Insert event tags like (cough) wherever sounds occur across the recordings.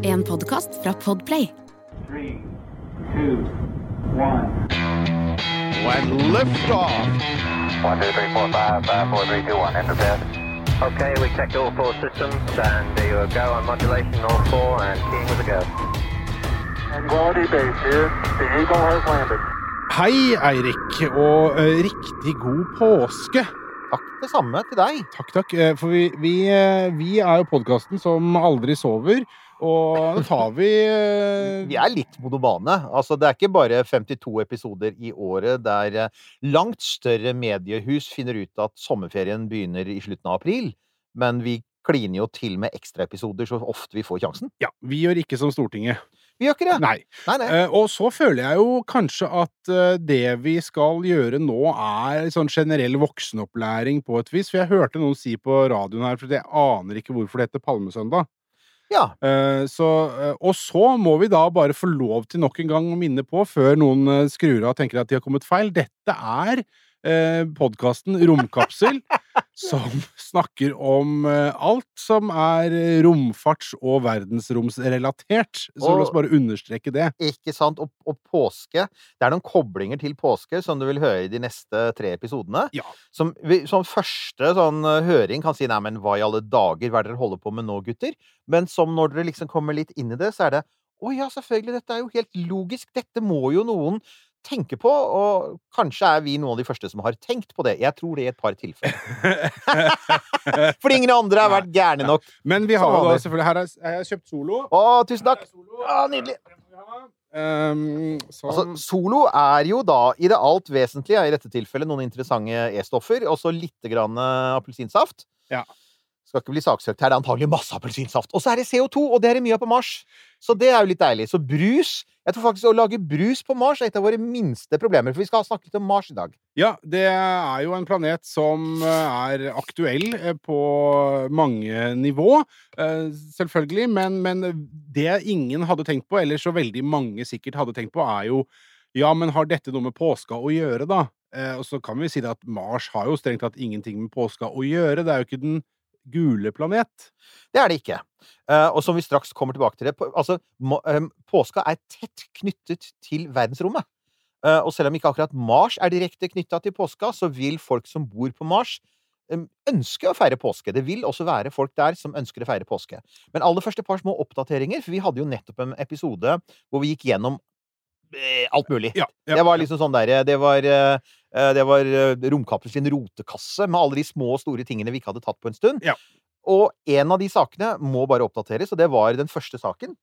En podkast fra Podplay. Three, two, one. When liftoff. One, two, three, four, five, five, four, three, two, one. Enter bed. Okay, we checked all four systems, and there you go on modulation, all four, and keying with a go. Quality base here. The Eagle has landed. Hei, Eirik, og eh, riktig god påske. Takk det samme til deg. Takk, takk. Eh, For vi, vi, eh, vi er jo podkasten som aldri sover, og da tar vi eh, Vi er litt monobane. Altså, det er ikke bare 52 episoder i året der langt større mediehus finner ut at sommerferien begynner i slutten av april, men vi kliner jo til med ekstraepisoder så ofte vi får sjansen. Ja, vi gjør ikke som Stortinget. Vi gjør ikke det. Nei. Nei, nei. Uh, Og så føler jeg jo kanskje at uh, det vi skal gjøre nå, er sånn generell voksenopplæring på et vis. For jeg hørte noen si på radioen her, for jeg aner ikke hvorfor det heter Palmesøndag. Ja. Uh, Så, og så må vi da bare få lov til nok en gang å minne på, før noen skrur av og tenker at de har kommet feil, dette er podkasten Romkapsel, (laughs) som snakker om eh, alt som er eh, romfarts- og verdensromsrelatert. Så la oss bare understreke det. Ikke sant? Og, og påske Det er noen koblinger til påske som du vil høre i de neste tre episodene. Ja. Som, som første sånn eh, høring kan si 'nei, men hva i alle dager, hva er det dere holder på med nå, gutter?' Men som når dere liksom kommer litt inn i det, så er det 'å ja, selvfølgelig, dette er jo helt logisk', dette må jo noen tenke på', og kanskje er vi noen av de første som har tenkt på det. Jeg tror det i et par tilfeller. (laughs) Fordi ingen andre har vært gærne nok. Men vi har jo da selvfølgelig Her er- er jeg kjøpt Solo. Å, tusen takk! Å, nydelig! Um, sånn. Altså, Solo er jo da i det alt vesentlige, i dette tilfellet, noen interessante E-stoffer, og så litt grann eh, appelsinsaft. Ja. Skal ikke bli saksøkt her, det er antagelig masse appelsinsaft. Og så er det CO2, og det er det mye av på Mars. Så det er jo litt deilig. Så brus Jeg tror faktisk å lage brus på Mars er et av våre minste problemer, for vi skal snakke litt om Mars i dag. Ja, det er jo en planet som eh, er aktuell eh, på mange nivå, eh, selvfølgelig. Men, men det ingen hadde tenkt på, eller så veldig mange sikkert hadde tenkt på, er jo ja, men har dette noe med påska å gjøre, da? Og så kan vi si det at Mars har jo strengt tatt ingenting med påska å gjøre. Det er jo ikke den gule planet. Det er det ikke. Eh, og som vi straks kommer tilbake til det Altså, em, påska er tett knyttet til verdensrommet. Eh, og selv om ikke akkurat Mars er direkte knytta til påska, så vil folk som bor på Mars, ønske å feire påske. Det vil også være folk der som ønsker å feire påske. Men aller først et par små oppdateringer, for vi hadde jo nettopp en episode hvor vi gikk gjennom eh, alt mulig. Ja, ja, Det var liksom sånn derre Det var, eh, eh, det var eh, Romkapsel sin rotekasse med alle de små og store tingene vi ikke hadde tatt på en stund. Ja. Og en av de sakene må bare oppdateres, og det var den første saken.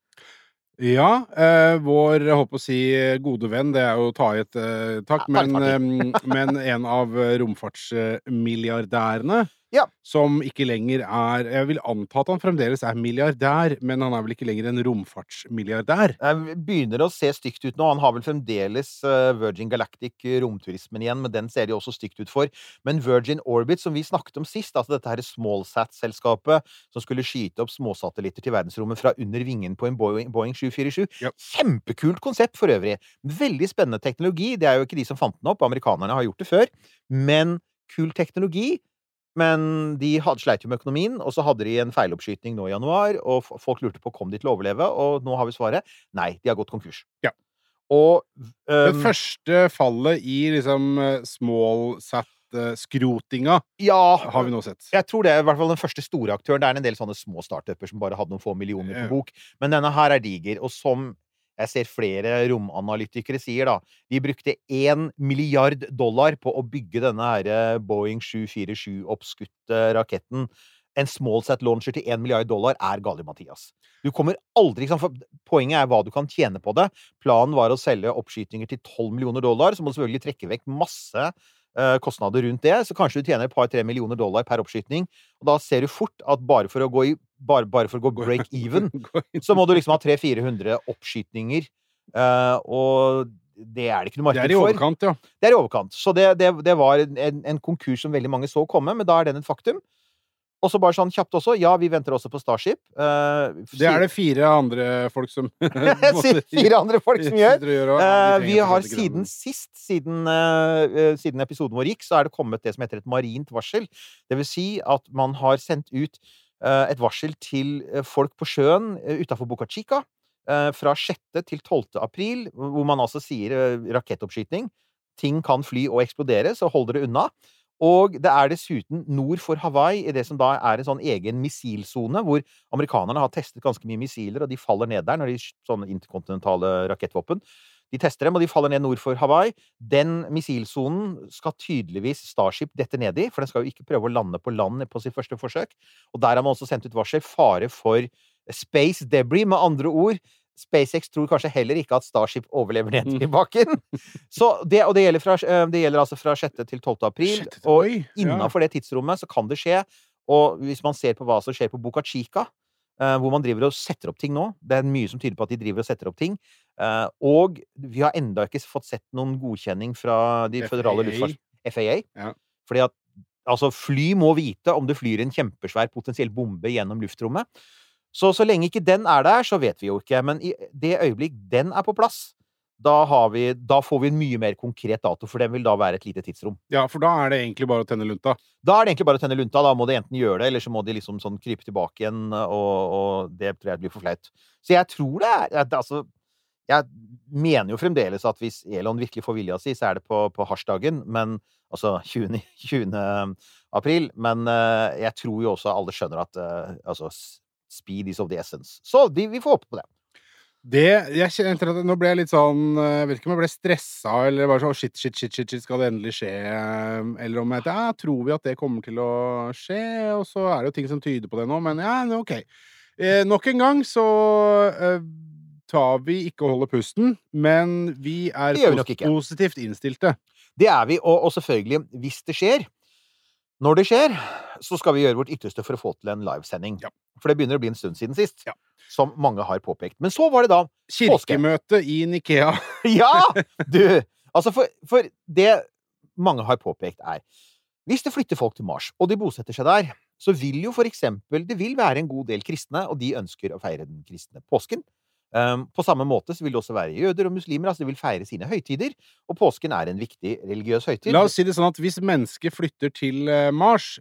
Ja, eh, vår jeg håper å si gode venn, det er jo å ta i et eh, takk, Ja, men, eh, men en av eh, romfartsmilliardærene Ja. som ikke lenger er Jeg vil anta at han fremdeles er milliardær, men han er vel ikke lenger en romfartsmilliardær? Jeg begynner å se stygt ut nå. Han har vel fremdeles eh, Virgin Galactic-romturismen igjen, men den ser de også stygt ut for. Men Virgin Orbit, som vi snakket om sist, altså dette her Smallsat-selskapet som skulle skyte opp småsatellitter til verdensrommet fra under vingen på en Boeing, Boeing 747 Ja. Kjempekult konsept for øvrig. Veldig spennende teknologi. Det er jo ikke de som fant den opp, amerikanerne har gjort det før. Men kul teknologi. Men de had, sleit jo med økonomien, og så hadde de en feiloppskyting nå i januar, og folk lurte på kom de til å overleve, og nå har vi svaret. Nei, de har gått konkurs. Ja. Og Det um, første fallet i liksom eh, smallsat-skrotinga Ja, har vi nå sett. jeg tror det er i hvert fall den første store aktøren. Det er en del sånne små startuper som bare hadde noen få millioner på bok. Men denne her er diger, og som jeg ser flere romanalytikere sier, da De brukte én milliard dollar på å bygge denne her eh, Boeing 747-oppskutte raketten. En smallsat launcher til én milliard dollar er gale, Mathias. Du kommer aldri ikke sant, for Poenget er hva du kan tjene på det. Planen var å selge oppskytinger til 12 millioner dollar, så må du selvfølgelig trekke vekk masse kostnader rundt det, så kanskje du tjener et par-tre millioner dollar per oppskyting. Og da ser du fort at bare for å gå, i, bare, bare for å gå break even, (laughs) så må du (laughs) liksom ha 300-400 oppskytninger. eh, og det er det ikke noe Det er i for. overkant, ja. Det er i overkant. Så det, det, det var en, en konkurs som veldig mange så komme, men da er den et faktum. Og så bare sånn kjapt også, ja, vi venter også på Starship. Uh, Det er det fire andre folk som (laughs) (laughs) fire andre folk som (laughs) gjør. ja, vi har siden sist, siden, eh, siden episoden vår gikk, så er det kommet det som heter et marint varsel. Det vil si at man har sendt ut et varsel til folk på sjøen uh, utafor Boca Chica fra 6. til 12. april, hvor man altså sier rakettoppskyting. Ting kan fly og eksplodere, så hold dere unna. Og det er dessuten nord for Hawaii, i det som da er en sånn egen missilsone, hvor amerikanerne har testet ganske mye missiler, og de faller ned der når de sånne interkontinentale rakettvåpen. De tester dem, og de faller ned nord for Hawaii. Den missilsonen skal tydeligvis Starship dette ned i, for den skal jo ikke prøve å lande på land på sitt første forsøk. Og der har man også sendt ut varsel. Fare for space debris, med andre ord. SpaceX tror kanskje heller ikke at Starship overlever ned til bakken. (laughs) Så det, og det gjelder, fra, eh, det gjelder altså fra 6. til 12. april. Shit, Og innafor det tidsrommet så kan det skje. Og hvis man ser på hva som skjer på Boca Chica, eh, hvor man driver og setter opp ting nå Det er mye som tyder på at de driver og setter opp ting. Eh, og vi har enda ikke fått sett noen godkjenning fra de føderale FAA. luftfarts... FAA. Ja. Fordi at altså, fly må vite om det flyr en kjempesvær potensiell bombe gjennom luftrommet. Så så lenge ikke den er der, så vet vi jo ikke. Men i det øyeblikk den er på plass, da, har vi, da får vi en mye mer konkret dato, for den vil da være et lite tidsrom. Ja, for da er det egentlig bare å tenne lunta. Da er det egentlig bare å tenne lunta. Da må de enten gjøre det, eller så må de liksom sånn krype tilbake igjen, og, og det tror jeg blir for flaut. Så jeg tror det er Altså, jeg mener jo fremdeles at hvis Elon virkelig får vilja si, så er det på, på hasjdagen, men Altså 20. 20. april. Men eh, jeg tror jo også alle skjønner at eh, altså speed is of the essence. Så de, vi får håpe på det. Det, jeg kjente at Nå ble jeg litt sånn eh, Jeg vet ikke om jeg ble stressa eller bare sånn shit, shit, shit, shit, shit, skal det endelig skje? eh, Eller om jeg ja, tror vi at det kommer til å skje? Og så er det jo ting som tyder på det nå, men ja, OK. Eh, nok en gang så eh, tar vi ikke å holde pusten, men vi er vi pos- ikke. positivt innstilte. Det er vi, og, og selvfølgelig, hvis det skjer Når det skjer, så skal vi gjøre vårt ytterste for å få til en livesending. Ja. For det begynner å bli en stund siden sist. Ja. Som mange har påpekt. Men så var det da Kirkemøte i Nikea. (laughs) Ja! Du! Altså, for, for det mange har påpekt, er Hvis det flytter folk til Mars, og de bosetter seg der, så vil jo for eksempel Det vil være en god del kristne, og de ønsker å feire den kristne påsken. Um, på samme måte så vil det også være jøder og muslimer. altså De vil feire sine høytider. Og påsken er en viktig religiøs høytid. La oss si det sånn at hvis mennesket flytter til eh, Mars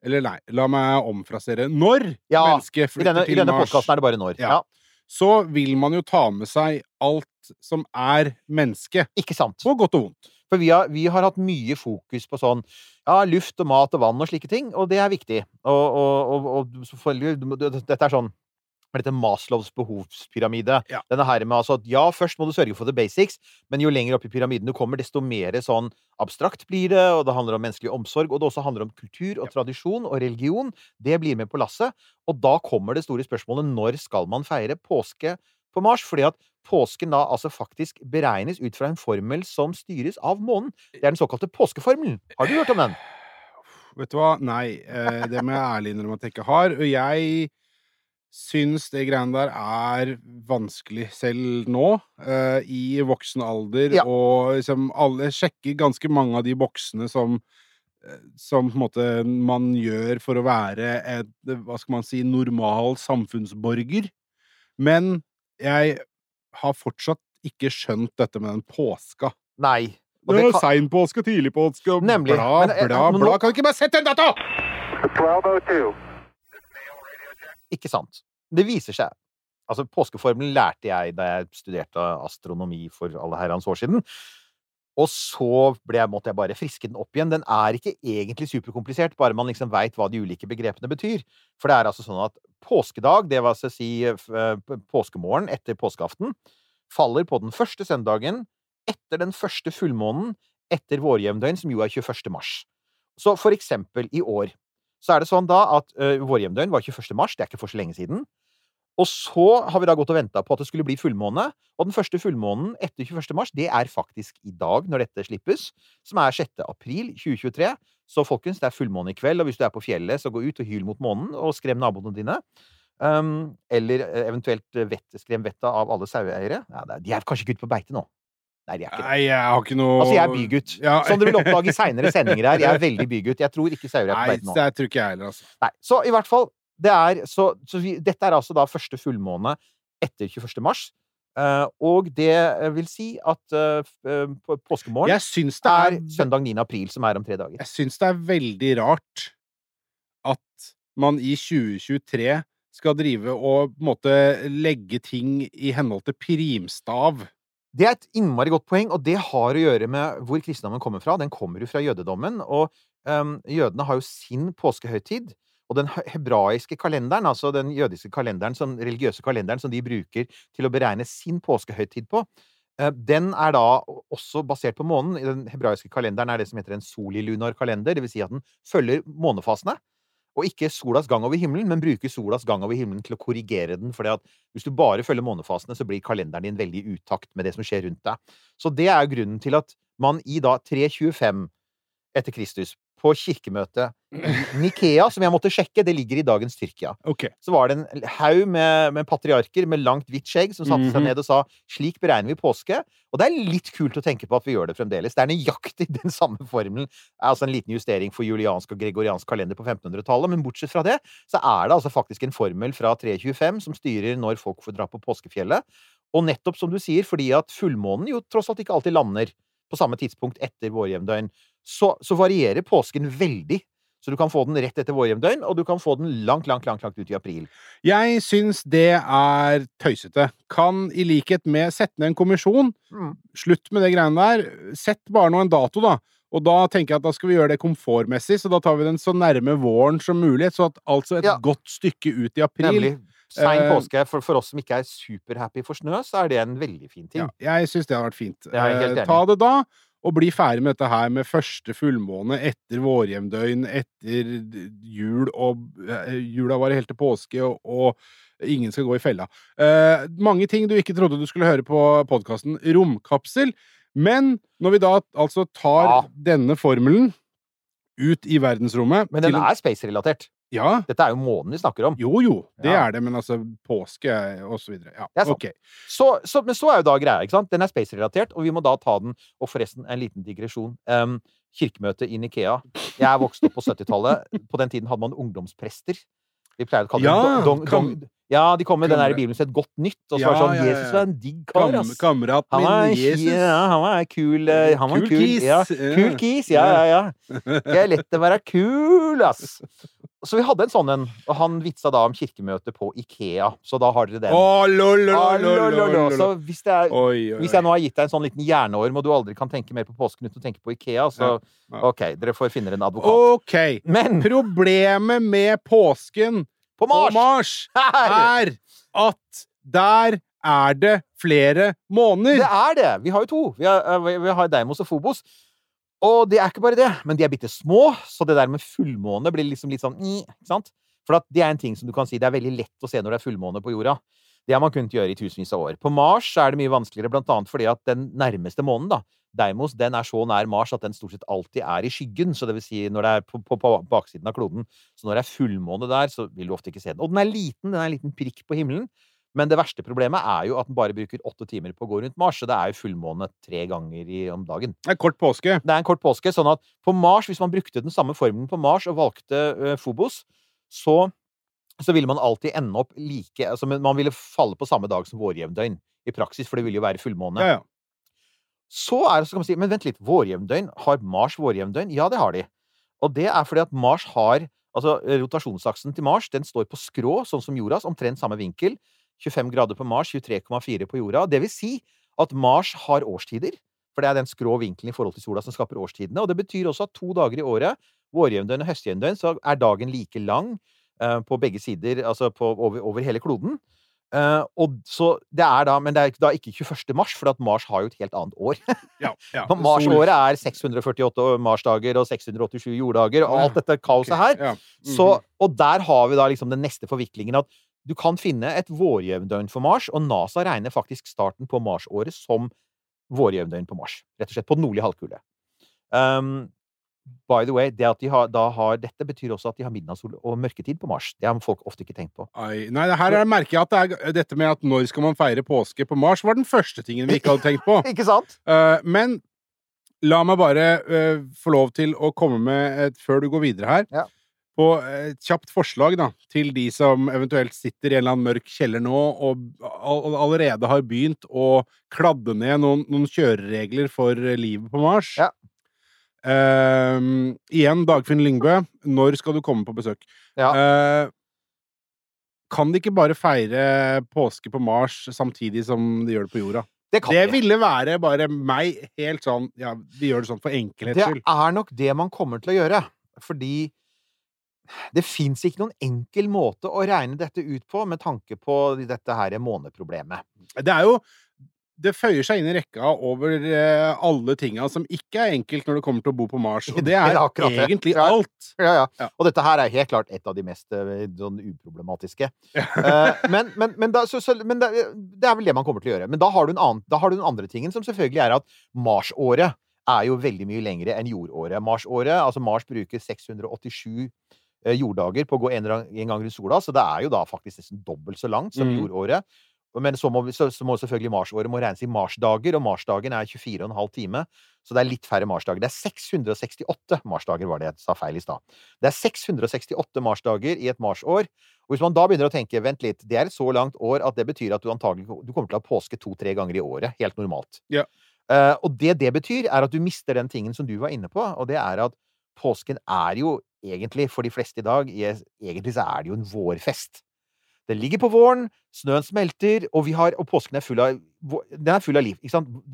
Eller nei, la meg omfrasere. Når Ja, mennesket flytter denne, i denne Mars, podkasten er det bare når. Ja. Ja. så vil man jo ta med seg alt som er menneske. Ikke sant? På godt og vondt. For vi har, vi har hatt mye fokus på sånn ja, luft og mat og vann og slike ting, og det er viktig. Og, og, og, og Dette er sånn hva dette det, Maslows behovspyramide. Ja. Denne her med altså at ja, først må du sørge for the basics, men jo lenger opp i pyramiden du kommer, desto mer sånn abstrakt blir det, og det handler om menneskelig omsorg, og det også handler om kultur og tradisjon og religion. Det blir med på lasset. Og da kommer det store spørsmålet når skal man feire påske på Mars? Fordi at påsken da altså faktisk beregnes ut fra en formel som styres av månen. Det er den såkalte påskeformelen. Har du hørt om den? Vet du hva? Nei, eh, det må jeg ærlig innrømme at jeg ikke har. Og jeg syns det greiene der er vanskelig selv nå, uh, i voksen alder, Ja. og liksom alle sjekker ganske mange av de boksene som eh, som på en måte man gjør for å være et, hva skal man si, normal samfunnsborger. Men jeg har fortsatt ikke skjønt dette med den påska. Nei. Og Det er kan, sein påske, tidlig påske, Nemlig. bla, Men, eh, bla, bla. nå- Kan du ikke bare sette en dato?! 1202. ikke sant. Det viser seg. Altså, påskeformelen lærte jeg da jeg studerte astronomi for alle herrens år siden. Og så ble måtte jeg bare friske den opp igjen. Den er ikke egentlig superkomplisert, bare man liksom veit hva de ulike begrepene betyr. For det er altså sånn at påskedag, det vil altså si eh, påskemorgen etter påskeaften, faller på den første søndagen etter den første fullmånen etter vårjevndøgn, som jo er 21. mars. Så for eksempel i år så er det sånn da at uh, vårjevndøgn var 21. mars, det er ikke for så lenge siden. Og så har vi da gått og venta på at det skulle bli fullmåne, og den første fullmånen etter 21. mars, det er faktisk i dag, når dette slippes, som er 6. april 2023. Så folkens, det er fullmåne i kveld, og hvis du er på fjellet, så gå ut og hyl mot månen, og skrem naboene dine. Um, eller eh, eventuelt eh, vett, skrem vettet av alle saueeiere. Ja, de er kanskje ikke ute på beite nå? Nei, de er ikke det. Nei, jeg har ikke noe Altså, jeg er bygutt. Ja. Som dere vil oppdage i seinere (laughs) sendinger her. Jeg er veldig bygutt. Jeg tror ikke sauer er på Nei, beite nå. det tror ikke jeg heller, altså. Nei, så i hvert fall det er, så, så vi, Dette er altså da første fullmåne etter 21. mars. Uh, og det eh, vil si at uh, på påskemorgen Jeg syns det er er søndag 9. april, som er om tre dager. Jeg syns det er veldig rart at man i 2023 skal drive og på en måte legge ting i henhold til primstav. Det er et innmari godt poeng, og det har å gjøre med hvor kristendommen kommer fra. Den kommer jo fra jødedommen, og um, jødene har jo sin påskehøytid. Og den hebraiske kalenderen, altså den jødiske kalenderen, som, religiøse kalenderen som de bruker til å beregne sin påskehøytid på, eh, den er da også basert på månen. Den hebraiske kalenderen er det som heter en solilunar kalender, vil si at den følger månefasene. Og ikke solas gang over himmelen, men bruke solas gang over himmelen til å korrigere den. For hvis du bare følger månefasene, så blir kalenderen din veldig i utakt med det som skjer rundt deg. Så det er grunnen til at man i da 325 etter Kristus, på kirkemøtet Nikea, som jeg måtte sjekke, det ligger i dagens Tyrkia. Okay. Så var det en haug med, med patriarker med langt, hvitt skjegg som satte seg Mhm. ned og sa slik beregner vi påske. Og det er litt kult å tenke på at vi gjør det fremdeles. Det er nøyaktig (laughs) den samme formelen. Altså en liten justering for juliansk og gregoriansk kalender på 1500-tallet, men bortsett fra det, så er det altså faktisk en formel fra 325 som styrer når folk får dra på påskefjellet. Og nettopp som du sier, fordi at fullmånen jo tross alt ikke alltid lander på samme tidspunkt etter vårjevndøgn, så, så varierer påsken veldig. Så du kan få den rett etter vårhjemdøgn, og du kan få den langt, langt, langt, langt ut i april. Jeg syns det er tøysete. Kan i likhet med sette ned en kommisjon, Mm. slutt med det greiene der. Sett bare nå en dato, da. Og da tenker jeg at da skal vi gjøre det komfortmessig, så da tar vi den så nærme våren som mulig. Så at altså et Ja. godt stykke ut i april. Nemlig. Sein Eh, påske. For, for oss som ikke er superhappy for snø, så er det en veldig fin ting. Ja, jeg syns det har vært fint. Det Eh. Ta det da, og bli ferdig med dette her med første fullmåne etter vårjevndøgn, etter jul, og eh, jula varer helt til påske, og, og ingen skal gå i fella. Eh, mange ting du ikke trodde du skulle høre på podkasten Romkapsel. Men når vi da altså tar Ja. denne formelen ut i verdensrommet Men den er space-relatert. Ja. Dette er jo månen vi snakker om. Jo, jo, det Ja. er det, men altså påske og så videre. Ja, Det er sant. ok. Så, så, men så er jo da greia, ikke sant? Den er space-relatert, og vi må da ta den. Og forresten, en liten digresjon. Um, kirkemøte i Nikea. Jeg er vokst opp på 70-tallet. På den tiden hadde man ungdomsprester. Vi pleide å kalle Ja, det dong, dong, kam- Ja, de kom med den der i Bibelen het Godt nytt. Og så Ja, var det sånn ja, ja, Jesus var en digg kar, Kam, ass. kamerat Han var, min Jesus. ja, han var kul eh, Han var Kul kul. kis, Ja, ja. kul kis. Ja, ja, ja. Det er lett å være kul, ass. Så vi hadde en sånn en, og han vitsa da om kirkemøtet på Ikea. Så da har dere den. Å, lol, lol, lol, lol, Så hvis, er, Oi, oi, hvis jeg nå har gitt deg en sånn liten hjerneorm, og du aldri kan tenke mer på påsken uten å tenke på Ikea, så. OK, dere får finne en advokat. OK. Men Problemet med påsken på på Mars! Mars er at der er det flere måneder. Det er det! Vi har jo to. Vi har, eh, vi- har Deimos og Phobos. Og det er ikke bare det, men de er bitte små, så det der med fullmåne blir liksom litt sånn Ikke sant? For at det er en ting som du kan si det er veldig lett å se når det er fullmåne på jorda. Det har man kunnet gjøre i tusenvis av år. På Mars er det mye vanskeligere, blant annet fordi at den nærmeste månen, da, Deimos, den er så nær Mars at den stort sett alltid er i skyggen. Så det vil si når det er på, på, på baksiden av kloden. Så når det er fullmåne der, så vil du ofte ikke se den. Og den er liten, den er en liten prikk på himmelen. Men det verste problemet er jo at den bare bruker åtte timer på å gå rundt Mars, så det er jo fullmåne tre ganger i, om dagen. Det er kort påske. Det er en kort påske, sånn at på Mars, hvis man brukte den samme formelen på Mars og valgte uh, Phobos, så, så ville man alltid ende opp like altså, Man ville falle på samme dag som vårjevndøgn i praksis, for det ville jo være fullmåne. Ja, ja. Så er det så kan man si Men vent litt, vårjevndøgn? Har Mars vårjevndøgn? Ja, det har de. Og det er fordi at Mars har Altså, rotasjonsaksen til Mars den står på skrå, sånn som jordas, omtrent samme vinkel. 25 grader på Mars, 23,4 på jorda. Det vil si at Mars har årstider. For det er den skrå vinkelen i forhold til sola som skaper årstidene. Og det betyr også at to dager i året, vårjevndøgn og høstjevndøgn, så er dagen like lang på begge sider, altså på, over, over hele kloden. Uh, og så det er da, Men det er da ikke 21. mars, for at Mars har jo et helt annet år. ja, ja. (laughs) Mars-året er 648 Mars-dager og 687 jorddager og alt dette kaoset her. Ja. Mhm. Så, og der har vi da liksom den neste forviklingen at du kan finne et vårjevndøgn for Mars, og NASA regner faktisk starten på Mars-året som vårjevndøgn på Mars. Rett og slett på den nordlige halvkule. Um, by the way, det at de har, da har dette, betyr også at de har midnattssol og mørketid på Mars. Det har folk ofte ikke tenkt på. Ai, nei, her er, merker jeg at det er dette med at når skal man feire påske på Mars, var den første tingen vi ikke hadde tenkt på. (laughs) Ikke sant? Uh, men la meg bare uh, få lov til å komme med et, før du går videre her, Ja. på et kjapt forslag da, til de som eventuelt sitter i en eller annen mørk kjeller nå og all, allerede har begynt å kladde ned noen, noen kjøreregler for livet på Mars. Ja. Ehm, igjen, Dagfinn Lyngbø, når skal du komme på besøk? Ja. Uh, kan de ikke bare feire påske på Mars samtidig som de gjør det på jorda? Det kan Det ville være bare meg helt sånn Ja, vi gjør det sånn for enkelhets Det er nok det man kommer til å gjøre. Fordi det fins ikke noen enkel måte å regne dette ut på med tanke på dette her måneproblemet. Det er jo Det føyer seg inn i rekka over eh, alle tinga som ikke er enkelt når det kommer til å bo på Mars. Og det Det (laughs) er er det. egentlig Ja. alt. Ja, ja. Ja. Og dette her er helt klart et av de mest eh, sånn uproblematiske. (laughs) Eh, men men, men, da, så, så, men det, det er vel det man kommer til å gjøre. Men da har du, en annen, da har du den andre tingen, som selvfølgelig er at Mars-året er jo veldig mye lengre enn jordåret. Mars-året, altså Mars bruker 687 eh, jorddager på å gå en, gang rundt sola, så det er jo da faktisk nesten dobbelt så langt som jordåret. jordåret. Men så må, så, så må selvfølgelig Mars-året må regnes i marsdager, og marsdagen er 24,5 time. Så det er litt færre marsdager. Det er 668 marsdager, var det jeg sa feil i stad. Det er 668 marsdager i et marsår. Og hvis man da begynner å tenke vent litt, det er et så langt år at det betyr at du antagelig du kommer til å ha påske to-tre ganger i året. Helt normalt. Ja. Uh, og det det betyr, er at du mister den tingen som du var inne på, og det er at påsken er jo egentlig, for de fleste i dag, egentlig så er det jo en vårfest. Den ligger på våren, snøen smelter, og, vi har, og påsken er full av Den er full av liv.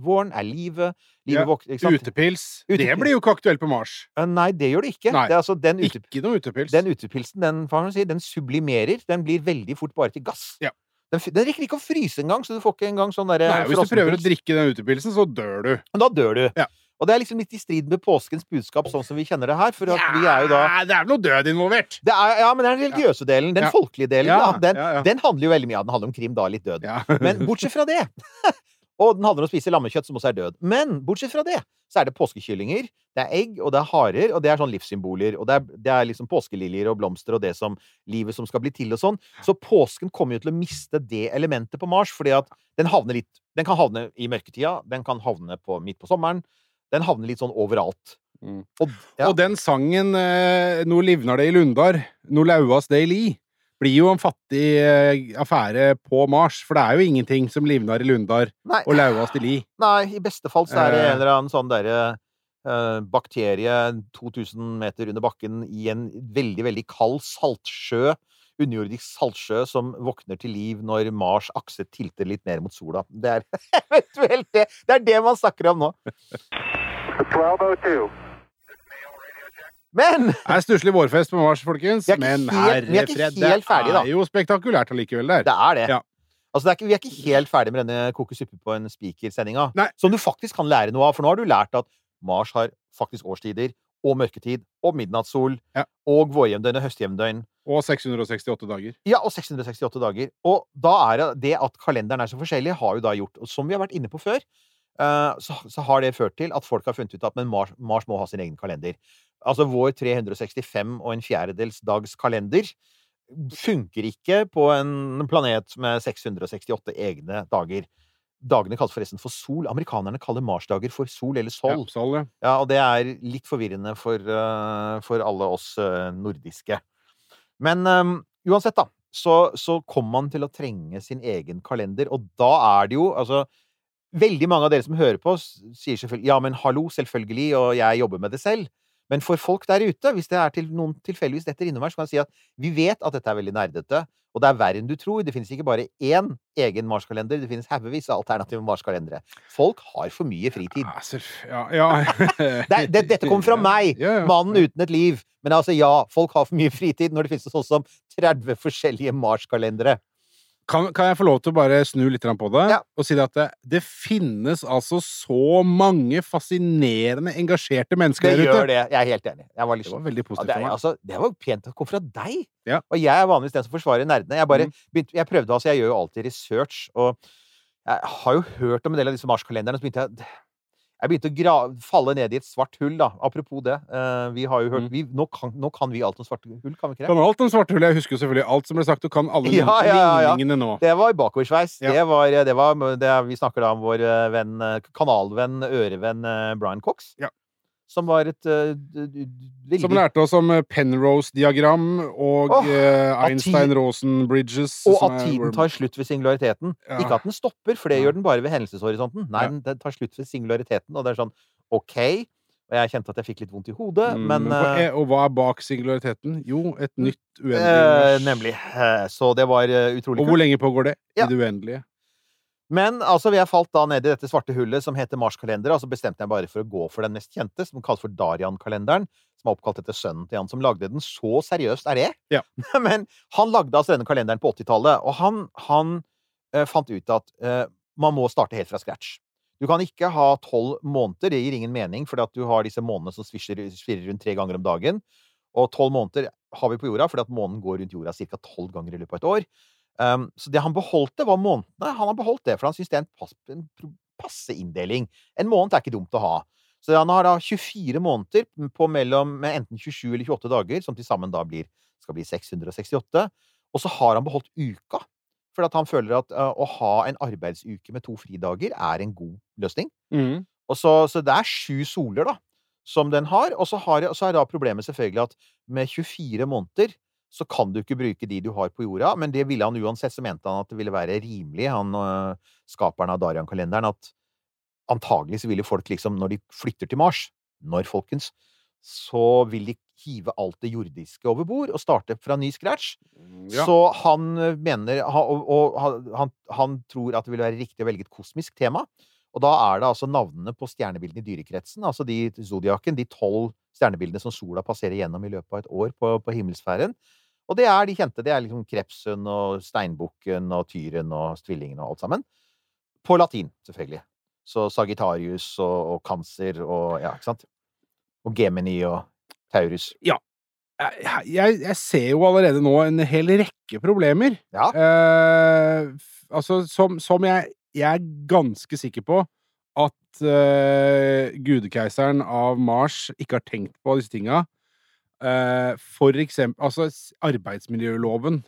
Våren er livet. Ja, livet våk- ikke sant? Utepils. Det blir jo ikke aktuelt på Mars. Eh, Nei, det gjør det ikke. Det altså den, ute, Ikke noe utepils. den utepilsen, den, si, den sublimerer. Den blir veldig fort bare til gass. Ja. Den, den rekker ikke å fryse engang, så du får ikke engang sånn derre hvis du prøver å drikke den utepilsen, så dør du. Men Da dør du. Ja. Og det er liksom litt i strid med påskens budskap, sånn som vi kjenner det her. For at vi er jo da Det er vel noe død involvert. det er, Ja, men det er den religiøse delen. Den Ja. folkelige delen. Ja, da, den, ja, ja. den handler jo veldig mye av Den handler om krim, da. Litt død. Ja. Men bortsett fra det (laughs) Og den handler om å spise lammekjøtt, som også er død. Men bortsett fra det, så er det påskekyllinger, det er egg, og det er harer, og det er sånn livssymboler. Og det er, det er liksom påskeliljer og blomster og det som livet som skal bli til og sånn. Så påsken kommer jo til å miste det elementet på Mars, fordi at den havner litt Den kan havne i mørketida, den kan havne på, midt på sommeren. Den havner litt sånn overalt. Mm. Og, ja. Og den sangen eh, 'No livnar det i lundar', 'No lauas det i li', blir jo en fattig eh, affære på Mars. For det er jo ingenting som livnar i lundar Nei, og lauas i li. nei, i beste fall så er det Eh. en eller annen sånn derre eh, bakterie 2000 meter under bakken i en veldig, veldig kald saltsjø, underjordisk saltsjø, som våkner til liv når Mars' akse tilter litt mer mot sola. Det er (laughs) eventuelt det. Det er det man snakker om nå. 1202. Men Det er stusslig vårfest på Mars, folkens. Men er herrefred, helt ferdig, det er jo spektakulært allikevel der. det er det. Ja. Altså, det er ikke, vi er ikke helt ferdig med denne koke suppe på en spiker-sendinga. Som du faktisk kan lære noe av. For nå har du lært at Mars har faktisk årstider, og mørketid, og midnattssol, Ja. og vårjevndøgn og høstjevndøgn. Og 668 dager. Ja, og 668 dager. Og da er det det at kalenderen er så forskjellig, har jo da gjort Og som vi har vært inne på før, eh, så, så har det ført til at folk har funnet ut at men Mars, Mars må ha sin egen kalender. Altså vår 365 og en fjerdedels dags kalender funker ikke på en planet med 668 egne dager. Dagene kalles forresten for sol. Amerikanerne kaller marsdager for sol eller sol. Ja, sol. Sol, ja. Ja, og det er litt forvirrende for, eh, for alle oss eh, nordiske. Men um, uansett, da, så, så kom man til å trenge sin egen kalender, og da er det jo altså Veldig mange av dere som hører på, sier selvfølgelig ja, men hallo, selvfølgelig, og jeg jobber med det selv. Men for folk der ute, hvis det er til noen tilfeldigvis detter innom her, så kan jeg si at vi vet at dette er veldig nerdete, og det er verre enn du tror. Det finnes ikke bare én egen Mars-kalender, det finnes haugevis av alternative Mars-kalendere. Folk har for mye fritid. Ja, ja. (laughs) Det, det, dette kommer fra (laughs) meg, mannen uten et liv. Men altså, ja, folk har for mye fritid når det finnes sånn som 30 forskjellige Mars-kalendere. Kan, kan jeg få lov til å bare snu litt på det? Ja. Og si det at det, det finnes altså så mange fascinerende, engasjerte mennesker der ute. det. gjør det. Jeg er helt enig. Jeg var Det var veldig veldig ja, positivt det, altså, det var jo pent å komme fra deg. Ja. Og jeg er vanligvis den som forsvarer nerdene. Jeg, bare Mm. begynte, jeg prøvde altså, jeg gjør jo alltid research, og jeg har jo hørt om en del av disse marskalenderne, og så begynte jeg jeg begynte å gra falle ned i et svart hull, da. Apropos det. eh, vi har jo hørt Mm. vi, nå, kan, nå kan vi alt om svarte hull, kan vi ikke det? Kan alt om svarthull. Jeg husker jo selvfølgelig alt som ble sagt, Du kan alle (laughs) Ja, ja, ja, ligningene nå. Det var bakoversveis. Ja. Det var, det var det, Vi snakker da om vår eh, venn, eh, kanalvenn, ørevenn eh, Brian Cox. Ja. Som var et d- veldig Som lærte oss om eh, Penrose-diagram og oh, uh, Einstein-Rosen-bridges. Og at tiden tar slutt ved singulariteten. Ja. Ikke at den stopper, for det gjør den bare ved hendelseshorisonten. Nei, Ja. den, tar slutt ved singulariteten, og det er sånn OK. Og jeg kjente at jeg fikk litt vondt i hodet, Mm, men er- Og hva er bak singulariteten? Jo, et nytt uendelig eh. Nemlig. Så det var utrolig utrolig Og hvor lenge pågår det? Ja. I det uendelige? Men altså, jeg falt da ned i dette svarte hullet som heter Mars-kalender, og så bestemte jeg bare for å gå for den mest kjente, som kalles for Darian-kalenderen, som er oppkalt etter sønnen til han som lagde den. Så seriøst er det! Ja. (laughs) Men han lagde altså denne kalenderen på 80-tallet, og han, han eh, fant ut at eh, man må starte helt fra scratch. Du kan ikke ha tolv måneder, det gir ingen mening, fordi at du har disse månedene som svirrer rundt tre ganger om dagen. Og tolv måneder har vi på jorda, fordi at månen går rundt jorda ca. tolv ganger i løpet av et år. Um, så det han beholdte, var månedene. Han har beholdt det, for han syns det er en, pass, en passe inndeling. En måned er ikke dumt å ha. Så han har da 24 måneder på mellom med enten 27 eller 28 dager, som til sammen da blir, skal bli 668. Og så har han beholdt uka, for at han føler at uh, å ha en arbeidsuke med to fridager er en god løsning. Mm. Og så, så det er sju soler, da, som den har. Og så, har, så er da problemet selvfølgelig at med 24 måneder så kan du ikke bruke de du har på jorda, men det ville han uansett, så mente han at det ville være rimelig, han øh, skaperen av Darian-kalenderen, at antagelig så ville folk liksom, når de flytter til Mars, når, folkens, så vil de hive alt det jordiske over bord og starte fra ny scratch. Ja. Så han øh, mener Og, og han- han, han tror at det vil være riktig å velge et kosmisk tema. Og da er det altså navnene på stjernebildene i dyrekretsen, altså de zodiaken, de tolv stjernebildene som sola passerer gjennom i løpet av et år på, på himmelsfæren. Og det er de kjente. Det er liksom krepsen og steinbukken og tyren og tvillingen og alt sammen. På latin, selvfølgelig. Så Sagittarius og, og Cancer og Ja, ikke sant? Og Gemini og Taurus. Ja. jeg, jeg ser jo allerede nå en hel rekke problemer. Ja. Eh, altså, som, som jeg, jeg er ganske sikker på at eh, gudekeiseren av Mars ikke har tenkt på disse tinga. Eh, for eksempel Altså, arbeidsmiljøloven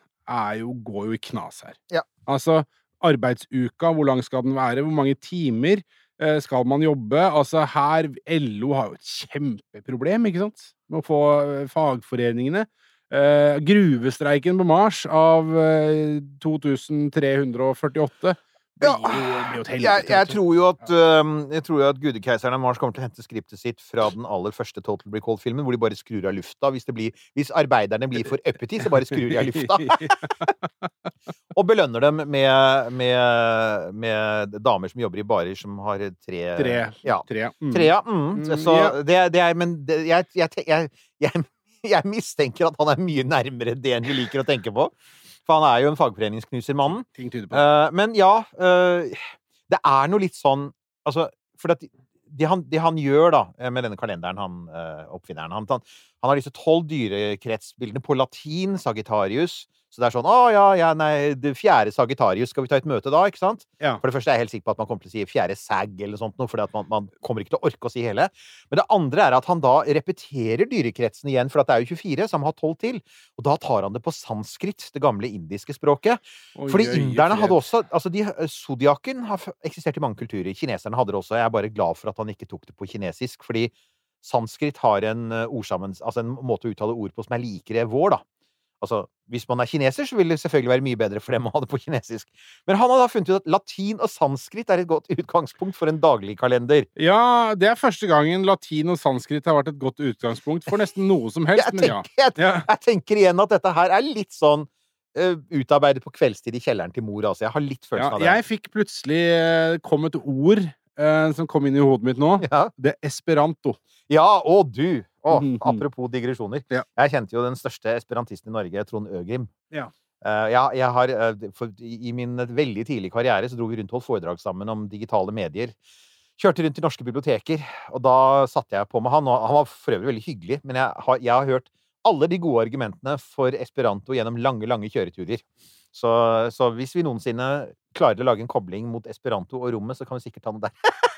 jo, går jo i knas her. Ja. Altså, arbeidsuka, hvor lang skal den være? Hvor mange timer eh, skal man jobbe? Altså, her LO har jo et kjempeproblem, ikke sant? Med å få eh, fagforeningene. Eh, gruvestreiken på Mars av eh, 2348 helvete. Jeg, jeg tror jo at, øhm, jeg tror jo at gudekeiseren av Mars kommer til å hente skriptet sitt fra den aller første Total Recall-filmen, hvor de bare skrur av lufta. Hvis, det blir, hvis arbeiderne blir for uppity, så bare skrur de av lufta. (laughs) Og belønner dem med, med, med damer som jobber i barer som har tre Tre. Ja. Tre. Mm. Tre, ja. Mm. Mm, Så ja. det, det er Men det, jeg, jeg, (laughs) jeg mistenker at han er mye nærmere det enn vi liker å tenke på. For han er jo en fagforeningsknuser, mannen. Ting tyder på det. Eh, men ja, uh, det er noe litt sånn Altså, for at det han, det han gjør da, eh, med denne kalenderen, han uh, oppfinneren han, han, han har disse tolv dyrekretsbildene på latin, Sagittarius. Så det er sånn Å ja, ja, nei, det fjerde Sagittarius, skal vi ta et møte da? Ikke sant? Ja. For det første er jeg helt sikker på at man kommer til å si fjerde sag eller noe sånt, for man, man kommer ikke til å orke å si hele. Men det andre er at han da repeterer dyrekretsen igjen, for at det er jo 24, så han må ha 12 til. Og da tar han det på sanskrit, det gamle indiske språket. Oi, Fordi inderne hadde også altså de, Zodiaken har eksistert i mange kulturer. Kineserne hadde det også. Jeg er bare glad for at han ikke tok det på kinesisk, fordi sanskrit har en ord sammen Altså en måte å uttale ord på som er likere vår, da. Altså, hvis man er kineser, så vil det selvfølgelig være mye bedre for dem å ha det på kinesisk. Men han har da funnet ut at latin og sanskrit er et godt utgangspunkt for en dagligkalender. Ja, det er første gangen latin og sanskrit har vært et godt utgangspunkt for nesten noe som (laughs) helst, Jeg men ja. tenker, jeg, ja. jeg tenker igjen at dette her er litt sånn uh, utarbeidet på kveldstid i kjelleren til mor, altså. Jeg har litt ja. følelsen av det. Jeg fikk plutselig uh, kom et ord uh, som kom inn i hodet mitt nå. Ja. Det er esperanto. Ja, og du! Å, Mhm. (laughs) apropos digresjoner. Ja. Jeg kjente jo den største esperantisten i Norge, Trond Øgrim. Ja. Uh, ja, jeg har, uh, for, I min veldig tidlige karriere så dro vi rundt og holdt foredrag sammen om digitale medier. Kjørte rundt i norske biblioteker, og da satte jeg på med han. Og han var for øvrig veldig hyggelig, men jeg har, jeg har hørt alle de gode argumentene for esperanto gjennom lange, lange kjøreturer. Så, så hvis vi noensinne klarer å lage en kobling mot esperanto og rommet, så kan vi sikkert ta noe der. (laughs)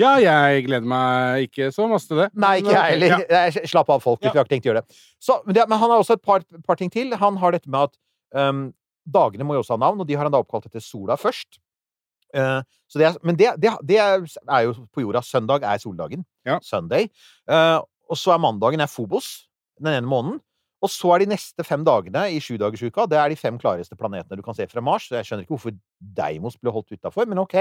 Ja, jeg gleder meg ikke så masse til det. Nei, ikke jeg heller. ja. Slapp av, folk. Vi har ikke tenkt å gjøre det. Så, men, det, men han har også et par, par ting til. Han har dette med at um, dagene må jo også ha navn, og de har han da oppkalt etter sola først. Uh, så det er, men det, det, det er jo på jorda. Søndag er soldagen. Ja. Sunday. Uh, og så er mandagen er Fobos den ene måneden. Og så er de neste fem dagene i sjudagersuka det er de fem klareste planetene du kan se fra Mars. Så jeg skjønner ikke hvorfor Deimos ble holdt utafor, men ok.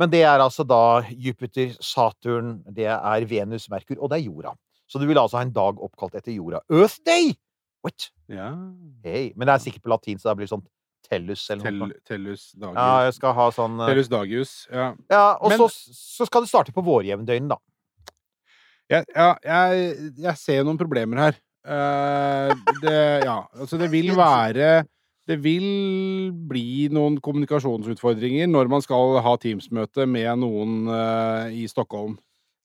Men det er altså da Jupiter, Saturn, det er Venus, Merkur, og det er jorda. Så du vil altså ha en dag oppkalt etter jorda. Earth Day! What? Ja. Hey. Men det er sikkert på latin, så det blir sånn tellus eller noe. sånt. tellus Dagius. Ja, jeg skal ha sånn eh, Tellus Dagius. Ja. Ja, og Men- så, så skal det starte på vårjevndøgnet, da. Ja, ja, jeg, jeg ser noen problemer her. Eh, det, ja, altså det vil være Det vil bli noen kommunikasjonsutfordringer når man skal ha Teams-møte med noen uh, i Stockholm.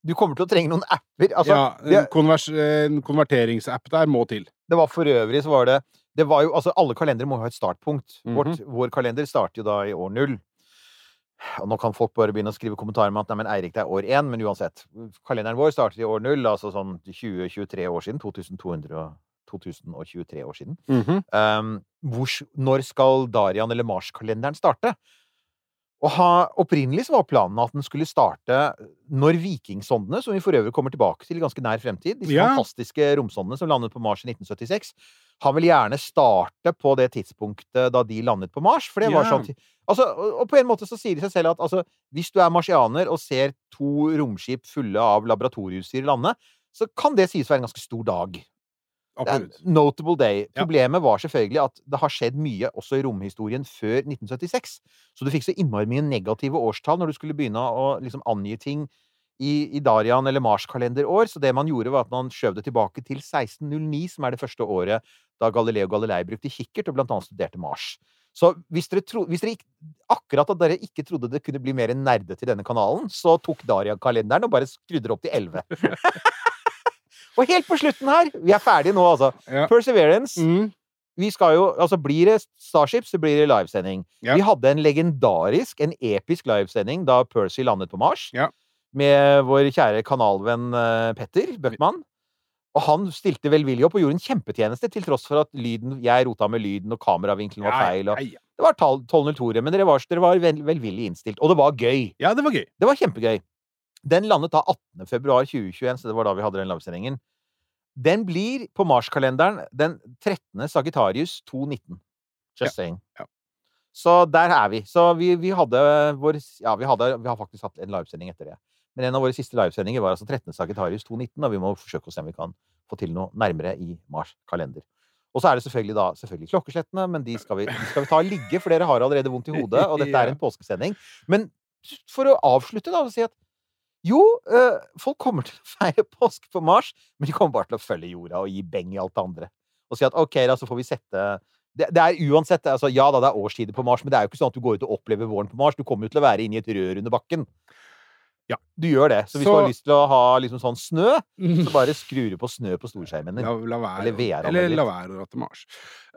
Du kommer til å trenge noen apper. Altså, ja, en, konvers, en konverteringsapp der må til. det var for øvrig så var det det var jo, altså Alle kalendere må ha et startpunkt. Mhm. Vårt, vår kalender starter jo da i år null. Og nå kan folk bare begynne å skrive kommentarer med at nei, men Eirik, det er år én. Men uansett. Kalenderen vår startet i år null, altså sånn 20-23 år siden. 2200 og 2023 år siden. Um, hvor, når skal Darian eller Mars-kalenderen starte? Og ha, opprinnelig så var planen at den skulle starte når vikingsondene, som vi for øvrig kommer tilbake til i ganske nær fremtid, disse Ja. fantastiske romsondene som landet på Mars i 1976, han vil gjerne starte på det tidspunktet da de landet på Mars. For det var Ja. sånn altså, og, på en måte så sier det seg selv at altså, hvis du er marsianer og ser to romskip fulle av laboratorieutstyr lande, så kan det sies å være en ganske stor dag. Absolutt. notable day. Problemet var selvfølgelig at det har skjedd mye også i romhistorien før 1976. Så du fikk så innmari mye negative årstall når du skulle begynne å liksom angi ting i, i Darian- eller Mars-kalenderår. Så det man gjorde, var at man skjøv det tilbake til 1609, som er det første året da Galileo Galilei brukte kikkert og blant annet studerte Mars. Så hvis dere, tro, hvis dere akkurat at dere ikke trodde det kunne bli mer nerdete i denne kanalen, så tok Darian-kalenderen og bare skrudde opp til 11. (laughs) og helt på slutten her Vi er ferdige nå, altså. Ja. Perseverance. Mm. Vi skal jo, altså Blir det Starship, så blir det livesending. Ja. Vi hadde en legendarisk, en episk livesending da Percy landet på Mars. Ja. Med vår kjære kanalvenn eh, Petter Bøckmann. Og han stilte velvillig opp og gjorde en kjempetjeneste, til tross for at lyden, jeg rota med lyden, og kameravinkelen var feil. Og, det var 12.02, men dere var, dere var vel, velvillig innstilt. Og det var gøy. ja, det var gøy. Det var kjempegøy. Den landet da 18. februar 2021, så det var da vi hadde den livesendingen. Den blir på Mars-kalenderen den 13. Sagittarius 219. Just saying. ja. Så der er vi. Så vi, vi hadde vår Ja, vi, hadde, vi har faktisk hatt en livesending etter det. Men en av våre siste livesendinger var altså 13. Sagittarius 219, og vi må forsøke å se om vi kan få til noe nærmere i Mars kalender. Og så er det selvfølgelig da selvfølgelig klokkeslettene, men de skal vi, de skal vi ta ligge, for dere har allerede vondt i hodet, og dette er (laughs) en påskesending. Men for å avslutte, da, og si at jo, eh, folk kommer til å (laughs) feire påske på Mars, men de kommer bare til å følge jorda og gi beng i alt det andre. Og si at OK, da, så får vi sette det, det er uansett altså, Ja da, det er årstider på Mars, men det er jo ikke sånn at du går ut og opplever våren på Mars. Du kommer jo til å være inne i et rør under bakken. Ja. Du gjør det. Så hvis Så- du har lyst til å ha liksom sånn snø, så bare skrur du på snø på storskjermen din. La, la Eller eller la være å dra til Mars.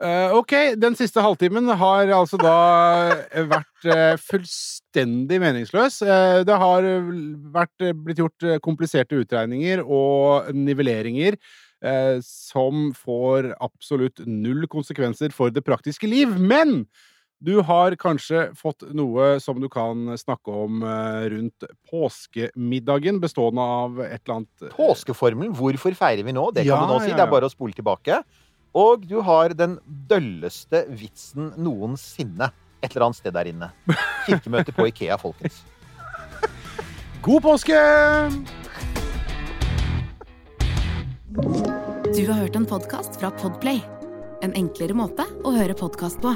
Uh, ok, den siste halvtimen har altså da vært uh, fullstendig meningsløs. Uh, det har vært, eh, blitt gjort eh, kompliserte utregninger og nivelleringer eh, som får absolutt null konsekvenser for det praktiske liv. Men du har kanskje fått noe som du kan snakke om eh, rundt påskemiddagen, bestående av et eller annet eh, Påskeformelen, hvorfor feirer vi nå? Det kan Ja, du nå si. ja, Det er bare å spole tilbake. Og du har den dølleste vitsen noensinne et eller annet sted der inne. Kirkemøte på Ikea, folkens. (laughs) God påske! Du har hørt en podkast fra Podplay. En enklere måte å høre podkast på.